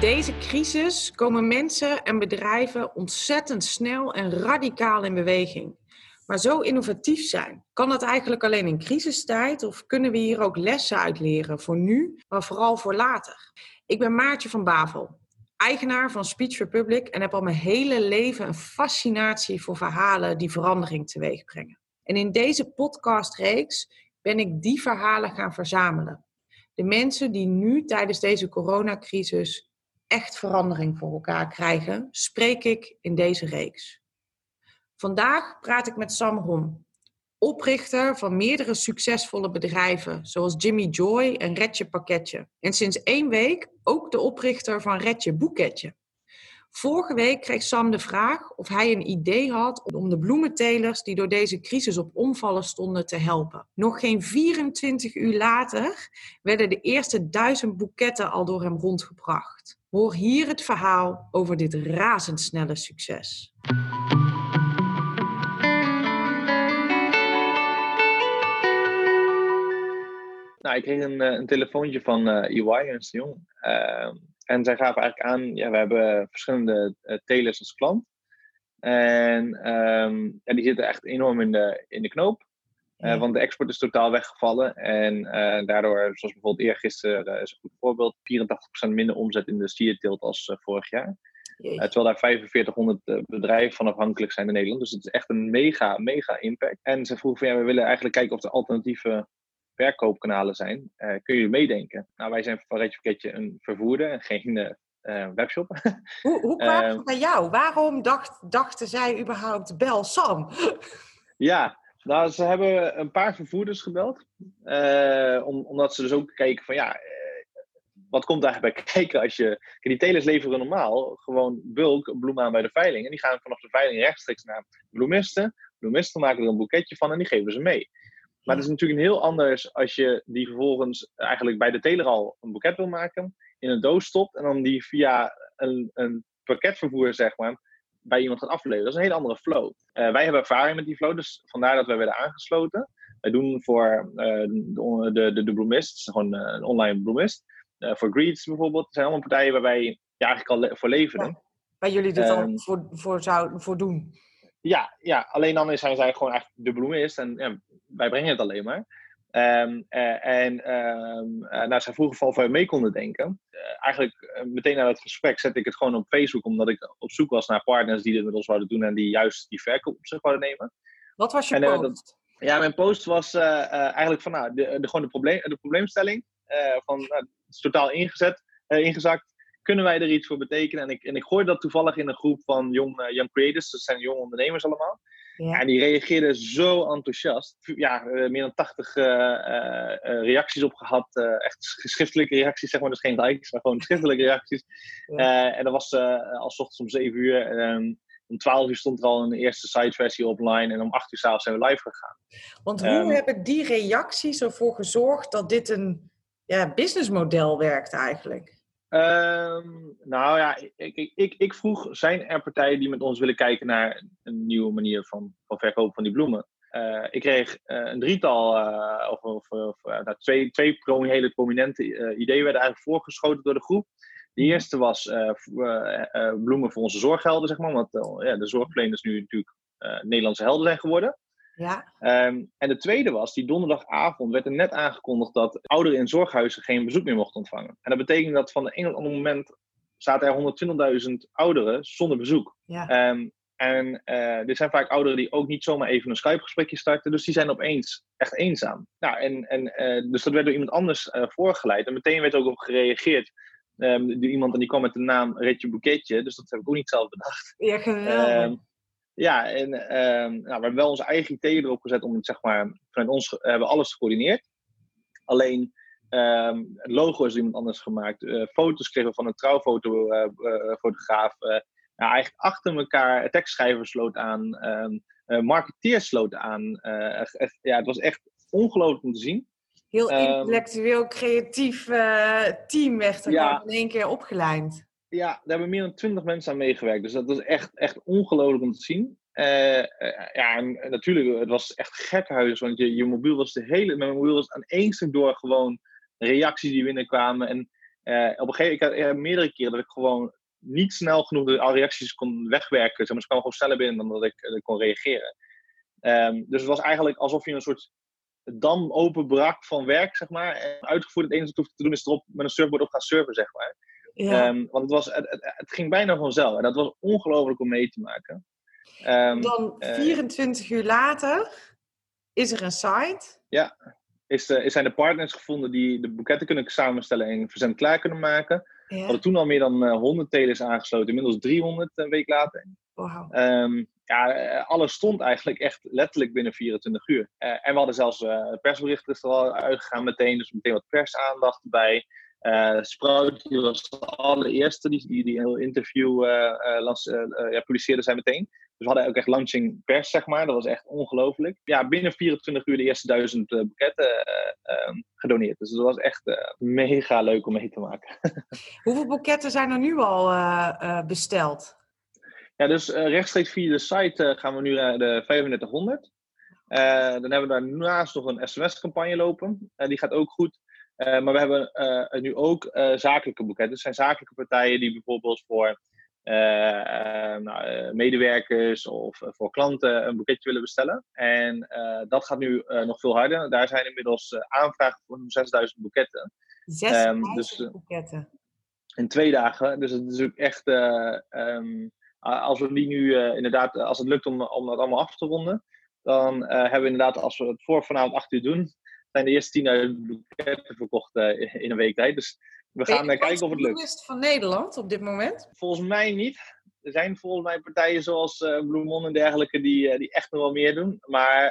Deze crisis komen mensen en bedrijven ontzettend snel en radicaal in beweging. Maar zo innovatief zijn, kan dat eigenlijk alleen in crisistijd of kunnen we hier ook lessen uit leren voor nu, maar vooral voor later? Ik ben Maartje van Bavel, eigenaar van Speech Republic en heb al mijn hele leven een fascinatie voor verhalen die verandering teweeg brengen. En in deze podcastreeks ben ik die verhalen gaan verzamelen. De mensen die nu tijdens deze coronacrisis echt verandering voor elkaar krijgen, spreek ik in deze reeks. Vandaag praat ik met Sam Rom, oprichter van meerdere succesvolle bedrijven, zoals Jimmy Joy en Retje Pakketje. En sinds één week ook de oprichter van Retje Boeketje. Vorige week kreeg Sam de vraag of hij een idee had om de bloementelers die door deze crisis op omvallen stonden te helpen. Nog geen 24 uur later werden de eerste duizend boeketten al door hem rondgebracht. Hoor hier het verhaal over dit razendsnelle succes. Nou, ik kreeg een, een telefoontje van uh, EY, Ernst Jong. Uh, en zij gaven eigenlijk aan, ja, we hebben verschillende uh, telers als klant. En um, ja, die zitten echt enorm in de, in de knoop. Uh, ja. Want de export is totaal weggevallen. En uh, daardoor, zoals bijvoorbeeld eergisteren, uh, is een goed voorbeeld, 84% minder omzet in de stierteelt als vorig jaar. terwijl daar 4500 bedrijven van afhankelijk zijn in Nederland. Dus het is echt een mega, mega impact. En ze vroegen van ja, we willen eigenlijk kijken of er alternatieve verkoopkanalen zijn. Kun je meedenken? Nou, wij zijn van Retje Pakketje een vervoerder en geen uh, webshop. Hoe, hoe kwam het bij jou? Waarom dacht, dachten zij überhaupt bel Sam? ja, nou, ze hebben een paar vervoerders gebeld. Om, omdat ze dus ook kijken van ja, wat komt eigenlijk bij kijken als je... Die telers leveren normaal gewoon bulk bloemen aan bij de veiling. En die gaan vanaf de veiling rechtstreeks naar bloemisten. Bloemisten maken er een boeketje van en die geven ze mee. Maar het is natuurlijk heel anders als je die vervolgens eigenlijk bij de teler al een boeket wil maken, in een doos stopt en dan die via een, een pakketvervoer, zeg maar, bij iemand gaat afleveren. Dat is een hele andere flow. Uh, wij hebben ervaring met die flow, dus vandaar dat wij werden aangesloten. Wij doen voor uh, de, de, de, de bloemist, gewoon uh, een online bloemist. voor Greets bijvoorbeeld, dat zijn allemaal partijen waar wij ja, eigenlijk al voor leveren. Ja, waar jullie dit um, al voor, voor, zou, voor doen. Ja, ja, alleen dan zijn zij gewoon echt de bloemist en ja, wij brengen het alleen maar. Um, uh, en um, uh, nou, zij vroegen of wij mee konden denken. Uh, eigenlijk meteen na het gesprek zette ik het gewoon op Facebook, omdat ik op zoek was naar partners die dit met ons zouden doen en die juist die verkoop op zich zouden nemen. Wat was je en, post? Dat, ja, mijn post was eigenlijk van nou, de, de, gewoon de, probleem, de probleemstelling. van, nou, het is totaal ingezet, ingezakt. Kunnen wij er iets voor betekenen? En ik, en ik gooi dat toevallig in een groep van young, young creators, dat zijn jonge ondernemers allemaal. Ja. En die reageerden zo enthousiast. Ja, meer dan 80 uh, uh, reacties op gehad. Uh, echt schriftelijke reacties, zeg maar. Dus geen likes, maar gewoon schriftelijke reacties. Ja. en dat was al s ochtends om 7 uur. Um, om 12 uur stond er al een eerste siteversie online. En om 8 uur s'avonds zijn we live gegaan. Want hoe um, hebben die reacties ervoor gezorgd dat dit een ja, businessmodel werkt eigenlijk? Um, nou ja, ik, ik, ik, ik, vroeg, zijn er partijen die met ons willen kijken naar een nieuwe manier van, van verkopen van die bloemen? Uh, ik kreeg uh, een drietal, uh, of, of, of nou, twee, twee pro hele prominente ideeën werden eigenlijk voorgeschoten door de groep. De eerste was bloemen voor onze zorghelden, zeg maar, want ja, de zorgverleners nu natuurlijk Nederlandse helden zijn geworden. Ja. Um, en de tweede was, die donderdagavond werd er net aangekondigd dat ouderen in zorghuizen geen bezoek meer mochten ontvangen. En dat betekent dat van de een op ander moment zaten er 120.000 ouderen zonder bezoek. Ja. Um, en uh, dit zijn vaak ouderen die ook niet zomaar even een Skype-gesprekje starten, dus die zijn opeens echt eenzaam. Nou, en, en, uh, dus dat werd door iemand anders uh, voorgeleid. En meteen werd ook op gereageerd. Um, door iemand en die kwam met de naam Retje Boeketje, dus dat heb ik ook niet zelf bedacht. Ja, geweldig. Ja, en um, nou, we hebben wel onze eigen IT erop gezet om het, zeg maar, vanuit ons hebben we alles gecoördineerd. Alleen um, het logo is iemand anders gemaakt. Uh, foto's kregen we van een trouwfotograaf. Uh, uh, nou, eigenlijk achter elkaar tekstschrijvers sloot aan, um, marketeers sloot aan. Echt, ja, het was echt ongelooflijk om te zien. Heel intellectueel, creatief team werd er ja, in één keer opgeleid ja, daar hebben meer dan twintig mensen aan meegewerkt. Dus dat was echt, echt ongelooflijk om te zien. Uh, ja, en natuurlijk, het was echt gekhuis. Want je, je mobiel was de hele. Mijn mobiel was aan één stuk door gewoon reacties die binnenkwamen. En, op een gegeven moment, ik had meerdere keren dat ik gewoon niet snel genoeg de reacties kon wegwerken. Zeg maar, ze kwamen gewoon sneller binnen dan dat ik kon reageren. Um, dus het was eigenlijk alsof je een soort dam openbrak van werk, zeg maar. En uitgevoerd het enige wat hoefde te doen is erop met een surfboard op gaan surfen, zeg maar. Ja. Um, want het, was, het, ging bijna vanzelf. En dat was ongelooflijk om mee te maken. Um, Dan 24 uh, uur later is er een site. Ja, is, uh, zijn er partners gevonden die de boeketten kunnen samenstellen en verzend klaar kunnen maken. Ja. We hadden toen al meer dan uh, 100 telers aangesloten, inmiddels 300 een week later. Wow. Um, ja, eh, alles stond eigenlijk echt letterlijk binnen 24 uur. En we hadden zelfs persberichten er al uitgegaan meteen, dus meteen wat persaandacht erbij. Uh, Sprout die was de allereerste die, die, die een heel interview ja, publiceerde zij meteen. Dus we hadden ook echt launching pers, zeg maar. Dat was echt ongelooflijk. Ja, binnen 24 uur de eerste duizend boeketten ehm, gedoneerd. Dus dat was echt mega leuk om mee te maken. Hoeveel boeketten zijn er nu al besteld? Ja, dus uh, rechtstreeks via de site uh, gaan we nu naar de 3500. Uh, dan hebben we daarnaast nog een sms-campagne lopen. die gaat ook goed. Maar we hebben nu ook zakelijke boeketten. Dus zijn zakelijke partijen die bijvoorbeeld voor nou, medewerkers of voor klanten een boeketje willen bestellen. En dat gaat nu nog veel harder. Daar zijn inmiddels aanvragen voor 6000 boeketten. 6000 um, dus, boeketten? In twee dagen. Dus het is ook echt... Um, als we die nu uh, inderdaad, als het lukt om, om dat allemaal af te ronden, dan uh, hebben we inderdaad, als we het voor vanavond 8 uur doen, zijn de eerste 10.000 boeketten verkocht uh, in een week tijd. Dus we gaan kijken of het lukt. Is van Nederland op dit moment? Volgens mij niet. Er zijn volgens mij partijen zoals uh, Bloemon en dergelijke die, die echt nog wel meer doen. Maar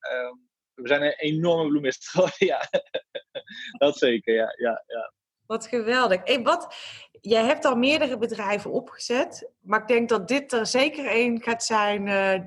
ehm, we zijn een enorme bloemist geworden, ja. dat zeker, ja. ja, ja. Wat geweldig. Hey, wat, jij hebt al meerdere bedrijven opgezet, maar ik denk dat dit er zeker één gaat zijn. Uh,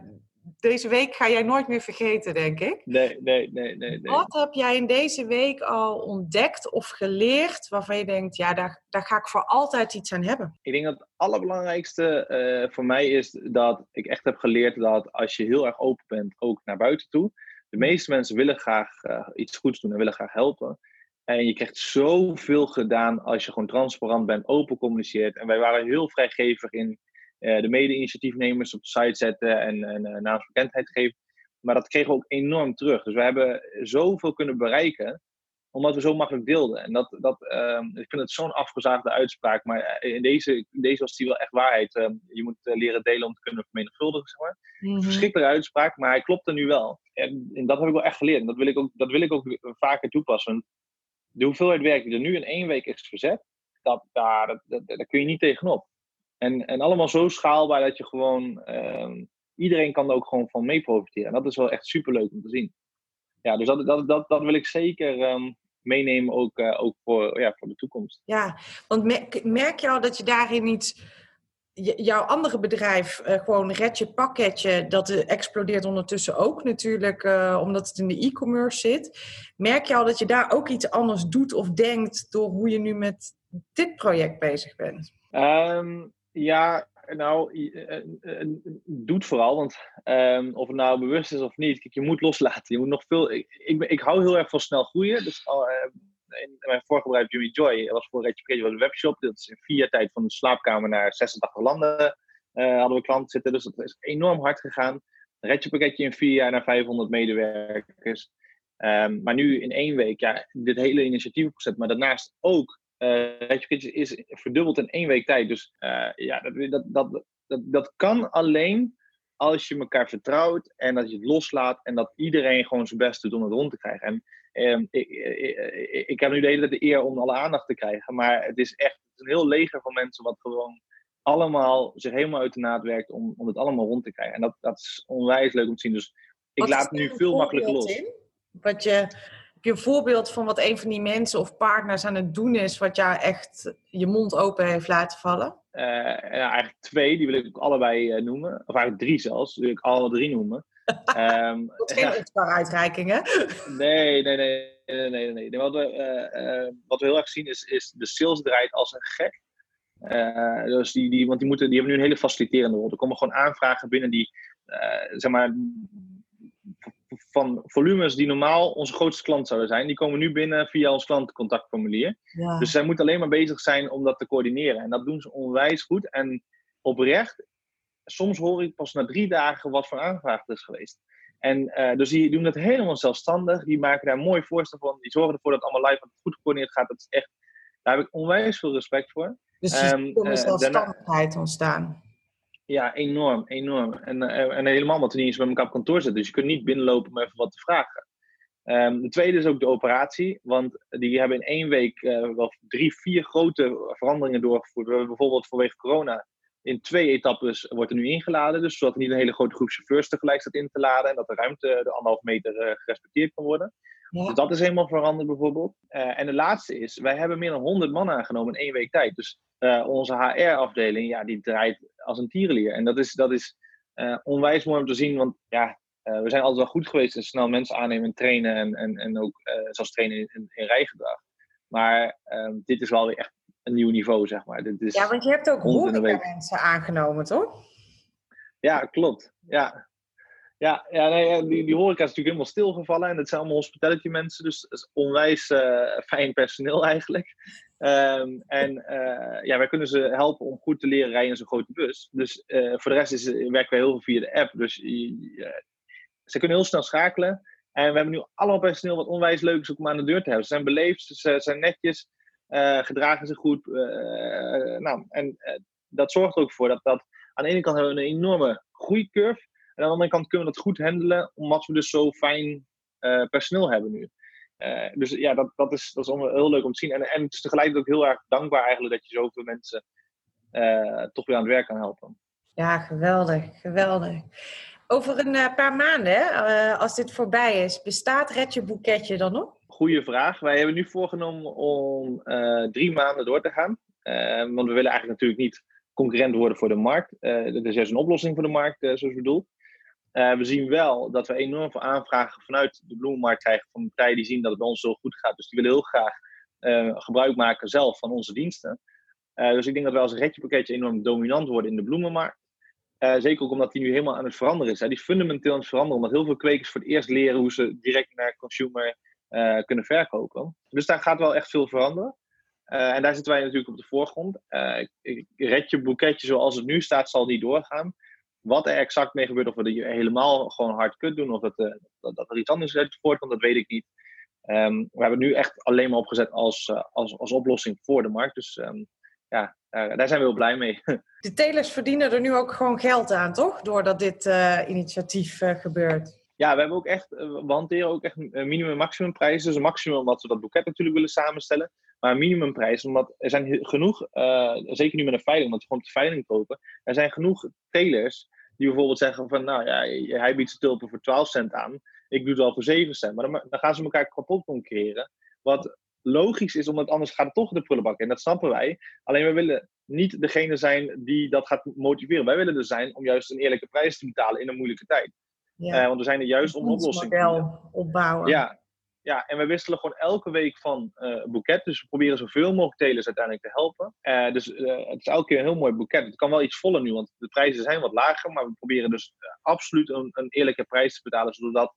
deze week ga jij nooit meer vergeten, denk ik. Nee, nee, nee, nee, nee. Wat heb jij in deze week al ontdekt of geleerd waarvan je denkt, ja, daar, daar ga ik voor altijd iets aan hebben? Ik denk dat het allerbelangrijkste uh, voor mij is dat ik echt heb geleerd dat als je heel erg open bent, ook naar buiten toe. De meeste mensen willen graag uh, iets goeds doen en willen graag helpen. En je krijgt zoveel gedaan als je gewoon transparant bent, open communiceert. En wij waren heel vrijgevig in de mede-initiatiefnemers op de site zetten en, en uh, naamsbekendheid geven. Maar dat kregen we ook enorm terug. Dus we hebben zoveel kunnen bereiken, omdat we zo makkelijk deelden. En dat, dat, uh, ik vind het zo'n afgezaagde uitspraak, maar eh, in deze, in deze was die wel echt waarheid. Ehm, je moet leren delen om te kunnen vermenigvuldigen, zeg maar. Mm Verschrikkelijke uitspraak, maar hij klopt er nu wel. En, en, dat heb ik wel echt geleerd. En dat wil ik ook, dat wil ik ook vaker toepassen de hoeveelheid werk die er nu in één week is verzet, dat, daar, dat, daar kun je niet tegenop. En, en allemaal zo schaalbaar dat je gewoon, uh, iedereen kan er ook gewoon van mee profiteren. En dat is wel echt superleuk om te zien. Ja, dus dat, dat, dat, dat wil ik zeker um, meenemen ook, uh, ook voor, ja, voor de toekomst. Ja, want merk, je al dat je daarin iets jouw andere bedrijf, uh, gewoon Redje Pakketje, dat explodeert ondertussen ook natuurlijk, uh, omdat het in de e-commerce zit. Merk je al dat je daar ook iets anders doet of denkt door hoe je nu met dit project bezig bent? Um, ja, nou, uh, doet vooral, want um, of het nou bewust is of niet, kijk, je moet loslaten. Je moet nog veel. Ik, ik, hou heel erg van snel groeien. Dus in mijn vorige bedrijf Jimmy Joy was voor Redje was een webshop. Dat is in vier jaar tijd van de slaapkamer naar 86 landen hadden we klanten zitten. Dus dat is enorm hard gegaan. Redje pakketje in vier jaar naar 500 medewerkers. Um, maar nu in één week, ja, dit hele initiatief opgezet. Maar daarnaast ook, uh, Redje is verdubbeld in één week tijd. Dus uh, ja, dat, dat, dat, dat, dat kan alleen als je elkaar vertrouwt en dat je het loslaat en dat iedereen gewoon zijn best doet om het rond te krijgen. En um, ik, ik, ik, heb nu de hele tijd de eer om alle aandacht te krijgen, maar het is echt een heel leger van mensen wat gewoon allemaal zich helemaal uit de naad werkt om, om het allemaal rond te krijgen. En dat, dat is onwijs leuk om te zien. Dus ik wat laat nu veel makkelijker los. In? Wat je, je een voorbeeld van wat een van die mensen of partners aan het doen is, wat jou echt je mond open heeft laten vallen? Uh, ja, eigenlijk twee, die wil ik ook allebei uh, noemen. Of eigenlijk drie zelfs, die wil ik alle drie noemen. um, geen Oscar-uitreiking, hè? Nee, nee, nee. nee, nee, nee. Wat, we, uh, wat we heel erg zien is, is de sales draait als een gek. dus die, die, want die, moeten, die hebben nu een hele faciliterende rol. Er komen gewoon aanvragen binnen die, zeg maar, van volumes die normaal onze grootste klant zouden zijn, die komen nu binnen via ons klantencontactformulier. Ja. Dus zij moeten alleen maar bezig zijn om dat te coördineren. En dat doen ze onwijs goed. En oprecht, soms hoor ik pas na drie dagen wat voor aanvraag er is geweest. En uh, dus die doen dat helemaal zelfstandig. Die maken daar een mooi voorstel van. Die zorgen ervoor dat allemaal live goed gecoördineerd gaat. Dat is echt, daar heb ik onwijs veel respect voor. Dus er um, uh, zelfstandigheid ontstaan. Ja, enorm, enorm. En, uh, en helemaal omdat we niet eens bij elkaar op kantoor zitten. Dus je kunt niet binnenlopen om even wat te vragen. Um, de tweede is ook de operatie. Want die hebben in één week uh, wel drie, vier grote veranderingen doorgevoerd. We hebben bijvoorbeeld vanwege corona in twee etappes wordt er nu ingeladen. Dus zodat er niet een hele grote groep chauffeurs tegelijk staat in te laden. En dat de ruimte de anderhalf meter uh, gerespecteerd kan worden. Ja. Dus dat is helemaal veranderd bijvoorbeeld. Uh, en de laatste is, wij hebben meer dan 100 man aangenomen in één week tijd. Dus uh, onze HR-afdeling, ja, die draait als een tierenlier. En dat is, dat is onwijs mooi om te zien. Want ja, we zijn altijd wel goed geweest in snel mensen aannemen en trainen. En, en, en ook zelfs trainen in, in rijgedrag. Maar ehm, dit is wel weer echt een nieuw niveau, zeg maar. Dit is ja, want je hebt ook horeca mensen aangenomen, toch? Ja, klopt. Ja, ja, ja nee, die, die horeca is natuurlijk helemaal stilgevallen. En dat zijn allemaal hospitality mensen. Dus dat is onwijs uh, fijn personeel eigenlijk. Um, en uh, ja, wij kunnen ze helpen om goed te leren rijden in zo'n grote bus. Dus uh, voor de rest is, werken wij heel veel via de app. Dus ze kunnen heel snel schakelen. En we hebben nu allemaal personeel wat onwijs leuk is om aan de deur te hebben. Ze zijn beleefd, ze zijn netjes. Gedragen zich goed. Nou, en dat zorgt er ook voor dat, dat aan de ene kant hebben we een enorme groeicurve. En aan de andere kant kunnen we dat goed handelen, omdat we dus zo fijn personeel hebben nu. Dus ja, dat, dat, is, dat is heel leuk om te zien. En, en het is tegelijkertijd ook heel erg dankbaar eigenlijk dat je zoveel mensen toch weer aan het werk kan helpen. Ja, geweldig, geweldig. Over een paar maanden, als dit voorbij is, bestaat Red Je Boeketje dan nog? Goeie vraag. Wij hebben nu voorgenomen om drie maanden door te gaan. Want we willen eigenlijk natuurlijk niet concurrent worden voor de markt. Dat is juist een oplossing voor de markt, zoals bedoeld. we zien wel dat we enorm veel aanvragen vanuit de bloemenmarkt krijgen van partijen die zien dat het bij ons zo goed gaat. Dus die willen heel graag gebruik maken zelf van onze diensten. dus ik denk dat wij als redje pakketje enorm dominant worden in de bloemenmarkt. zeker ook omdat die nu helemaal aan het veranderen is. Hè. Die is fundamenteel aan het veranderen. Omdat heel veel kwekers voor het eerst leren hoe ze direct naar consumer uh, kunnen verkopen. Dus daar gaat wel echt veel veranderen. Uh, en daar zitten wij natuurlijk op de voorgrond. Uh, red je boeketje zoals het nu staat, zal niet doorgaan. Wat er exact mee gebeurt, of we die helemaal gewoon hard kut doen, of dat, dat, dat, er iets anders uit voortkomt, dat weet ik niet. Um, we hebben het nu echt alleen maar opgezet als, als, als oplossing voor de markt. Dus um, ja, daar zijn we heel blij mee. De telers verdienen er nu ook gewoon geld aan, toch? Doordat dit initiatief gebeurt. Ja, we hebben ook echt, eh, we hanteren ook echt minimum- en maximumprijzen. Dus een maximum omdat we dat boeket natuurlijk willen samenstellen. Maar een minimumprijs, omdat er zijn genoeg, uh, zeker nu met een veiling, omdat we gewoon op de veiling kopen. Er zijn genoeg telers die bijvoorbeeld zeggen van, nou ja, hij biedt zijn tulpen voor 12 cent aan. Ik doe het al voor 7 cent. Maar dan, dan gaan ze elkaar kapot concurreren. Wat logisch is, omdat anders gaat het toch de prullenbak. En dat snappen wij. Alleen we willen niet degene zijn die dat gaat motiveren. Wij willen er zijn om juist een eerlijke prijs te betalen in een moeilijke tijd. Ja. Uh, want we zijn er juist om oplossingen opbouwen. Ja, ja, en we wisselen gewoon elke week van uh, boeket. Dus we proberen zoveel mogelijk telers uiteindelijk te helpen. Uh, dus uh, het is elke keer een heel mooi boeket. Het kan wel iets voller nu, want de prijzen zijn wat lager. Maar we proberen dus absoluut een, een, eerlijke prijs te betalen, zodat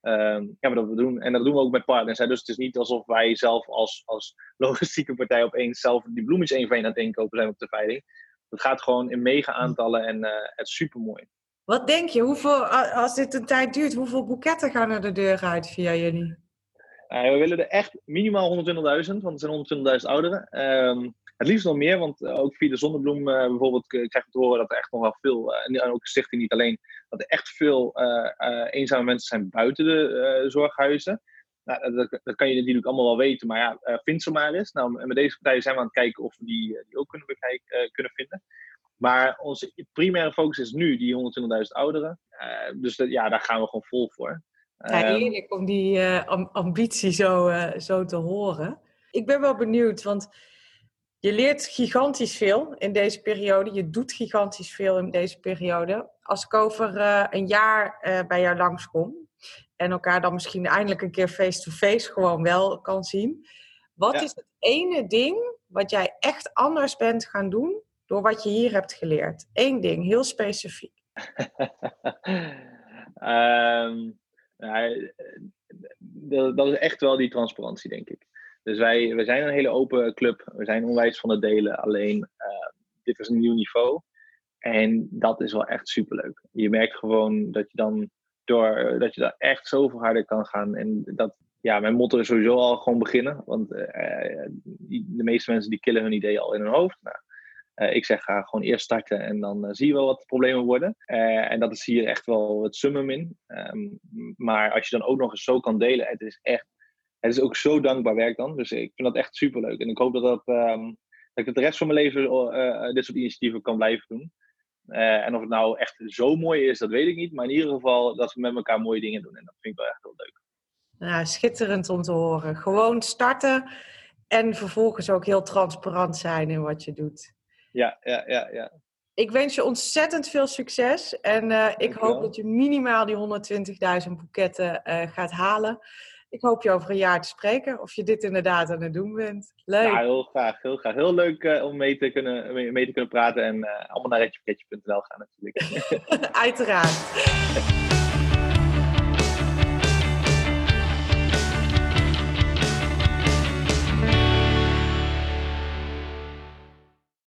ehm, ja, dat we doen. En dat doen we ook met partners. Dus het is niet alsof wij zelf als, als logistieke partij opeens zelf die bloemetjes één van één aan het inkopen zijn op de veiling. Het gaat gewoon in mega aantallen en het is super mooi. Wat denk je, hoeveel, als dit een tijd duurt, hoeveel boeketten gaan er de deur uit via jullie? Uh, we willen er echt minimaal 120.000, want er zijn 120.000 ouderen. Um, het liefst nog meer, want uh, ook via de zonnebloem uh, bijvoorbeeld krijg je te horen dat er echt nog wel veel, en ook stichting niet alleen, dat er echt veel eenzame mensen zijn buiten de zorghuizen. Nou, dat, dat, kan je natuurlijk allemaal wel weten, maar ja, vind ze maar eens. Nou, met deze partijen zijn we aan het kijken of we die, die ook kunnen, bekijken, kunnen vinden. Maar onze primaire focus is nu die 120.000 ouderen. Dus ja, daar gaan we gewoon vol voor. Ja, ehm, heerlijk om die uh, ambitie zo, uh, zo te horen. Ik ben wel benieuwd, want je leert gigantisch veel in deze periode. Je doet gigantisch veel in deze periode. Als ik over een jaar bij jou langskom en elkaar dan misschien eindelijk een keer face-to-face gewoon wel kan zien. Wat is het ene ding wat jij echt anders bent gaan doen door wat je hier hebt geleerd? Eén ding, heel specifiek. um, ja, dat, dat is echt wel die transparantie, denk ik. Dus wij, wij zijn een hele open club. We zijn onwijs van het delen. Alleen, dit is een nieuw niveau. En dat is wel echt superleuk. Je merkt gewoon dat je dan door dat je daar echt zoveel harder kan gaan. En dat, ja, mijn motto is sowieso al gewoon beginnen. Want de meeste mensen die killen hun idee al in hun hoofd. Nou, uh, ik zeg ga gewoon eerst starten en dan uh, zie je wel wat de problemen worden. en dat is hier echt wel het summum in. Um, maar als je dan ook nog eens zo kan delen, het is echt, het is ook zo dankbaar werk dan. Dus ik vind dat echt superleuk. En ik hoop dat, dat, um, dat ik het de rest van mijn leven dit soort initiatieven kan blijven doen. En of het nou echt zo mooi is, dat weet ik niet. Maar in ieder geval dat we met elkaar mooie dingen doen. En dat vind ik wel echt heel leuk. Nou, schitterend om te horen. Gewoon starten en vervolgens ook heel transparant zijn in wat je doet. Ja, ja, ja, ja. Ik wens je ontzettend veel succes. En uh, ik hoop dat je minimaal die 120.000 boeketten uh, gaat halen ik hoop je over een jaar te spreken of je dit inderdaad aan het doen bent. Leuk. Ja, heel graag. Heel, graag. heel leuk uh, om mee te, kunnen, mee, te kunnen praten en allemaal naar redjepakketje.nl gaan natuurlijk. Uiteraard.